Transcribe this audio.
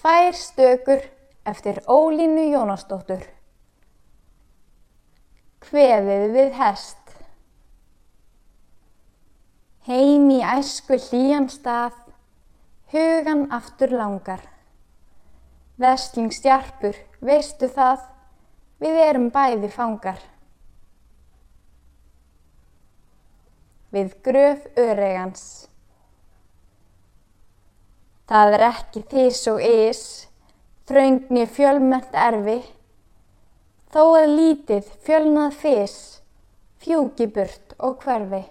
Tvær stökur eftir Ólínu Jónasdóttur. Kveðið við hest. Heim í æsku hlýjan stað, hugan aftur langar. Vestlingstjarpur, veistu það, við erum bæði fangar. Við gröf öregans. Það er ekki þís og ís, þraungni fjölmönt erfi, þó að lítið fjölnað fís, fjúki burt og hverfi.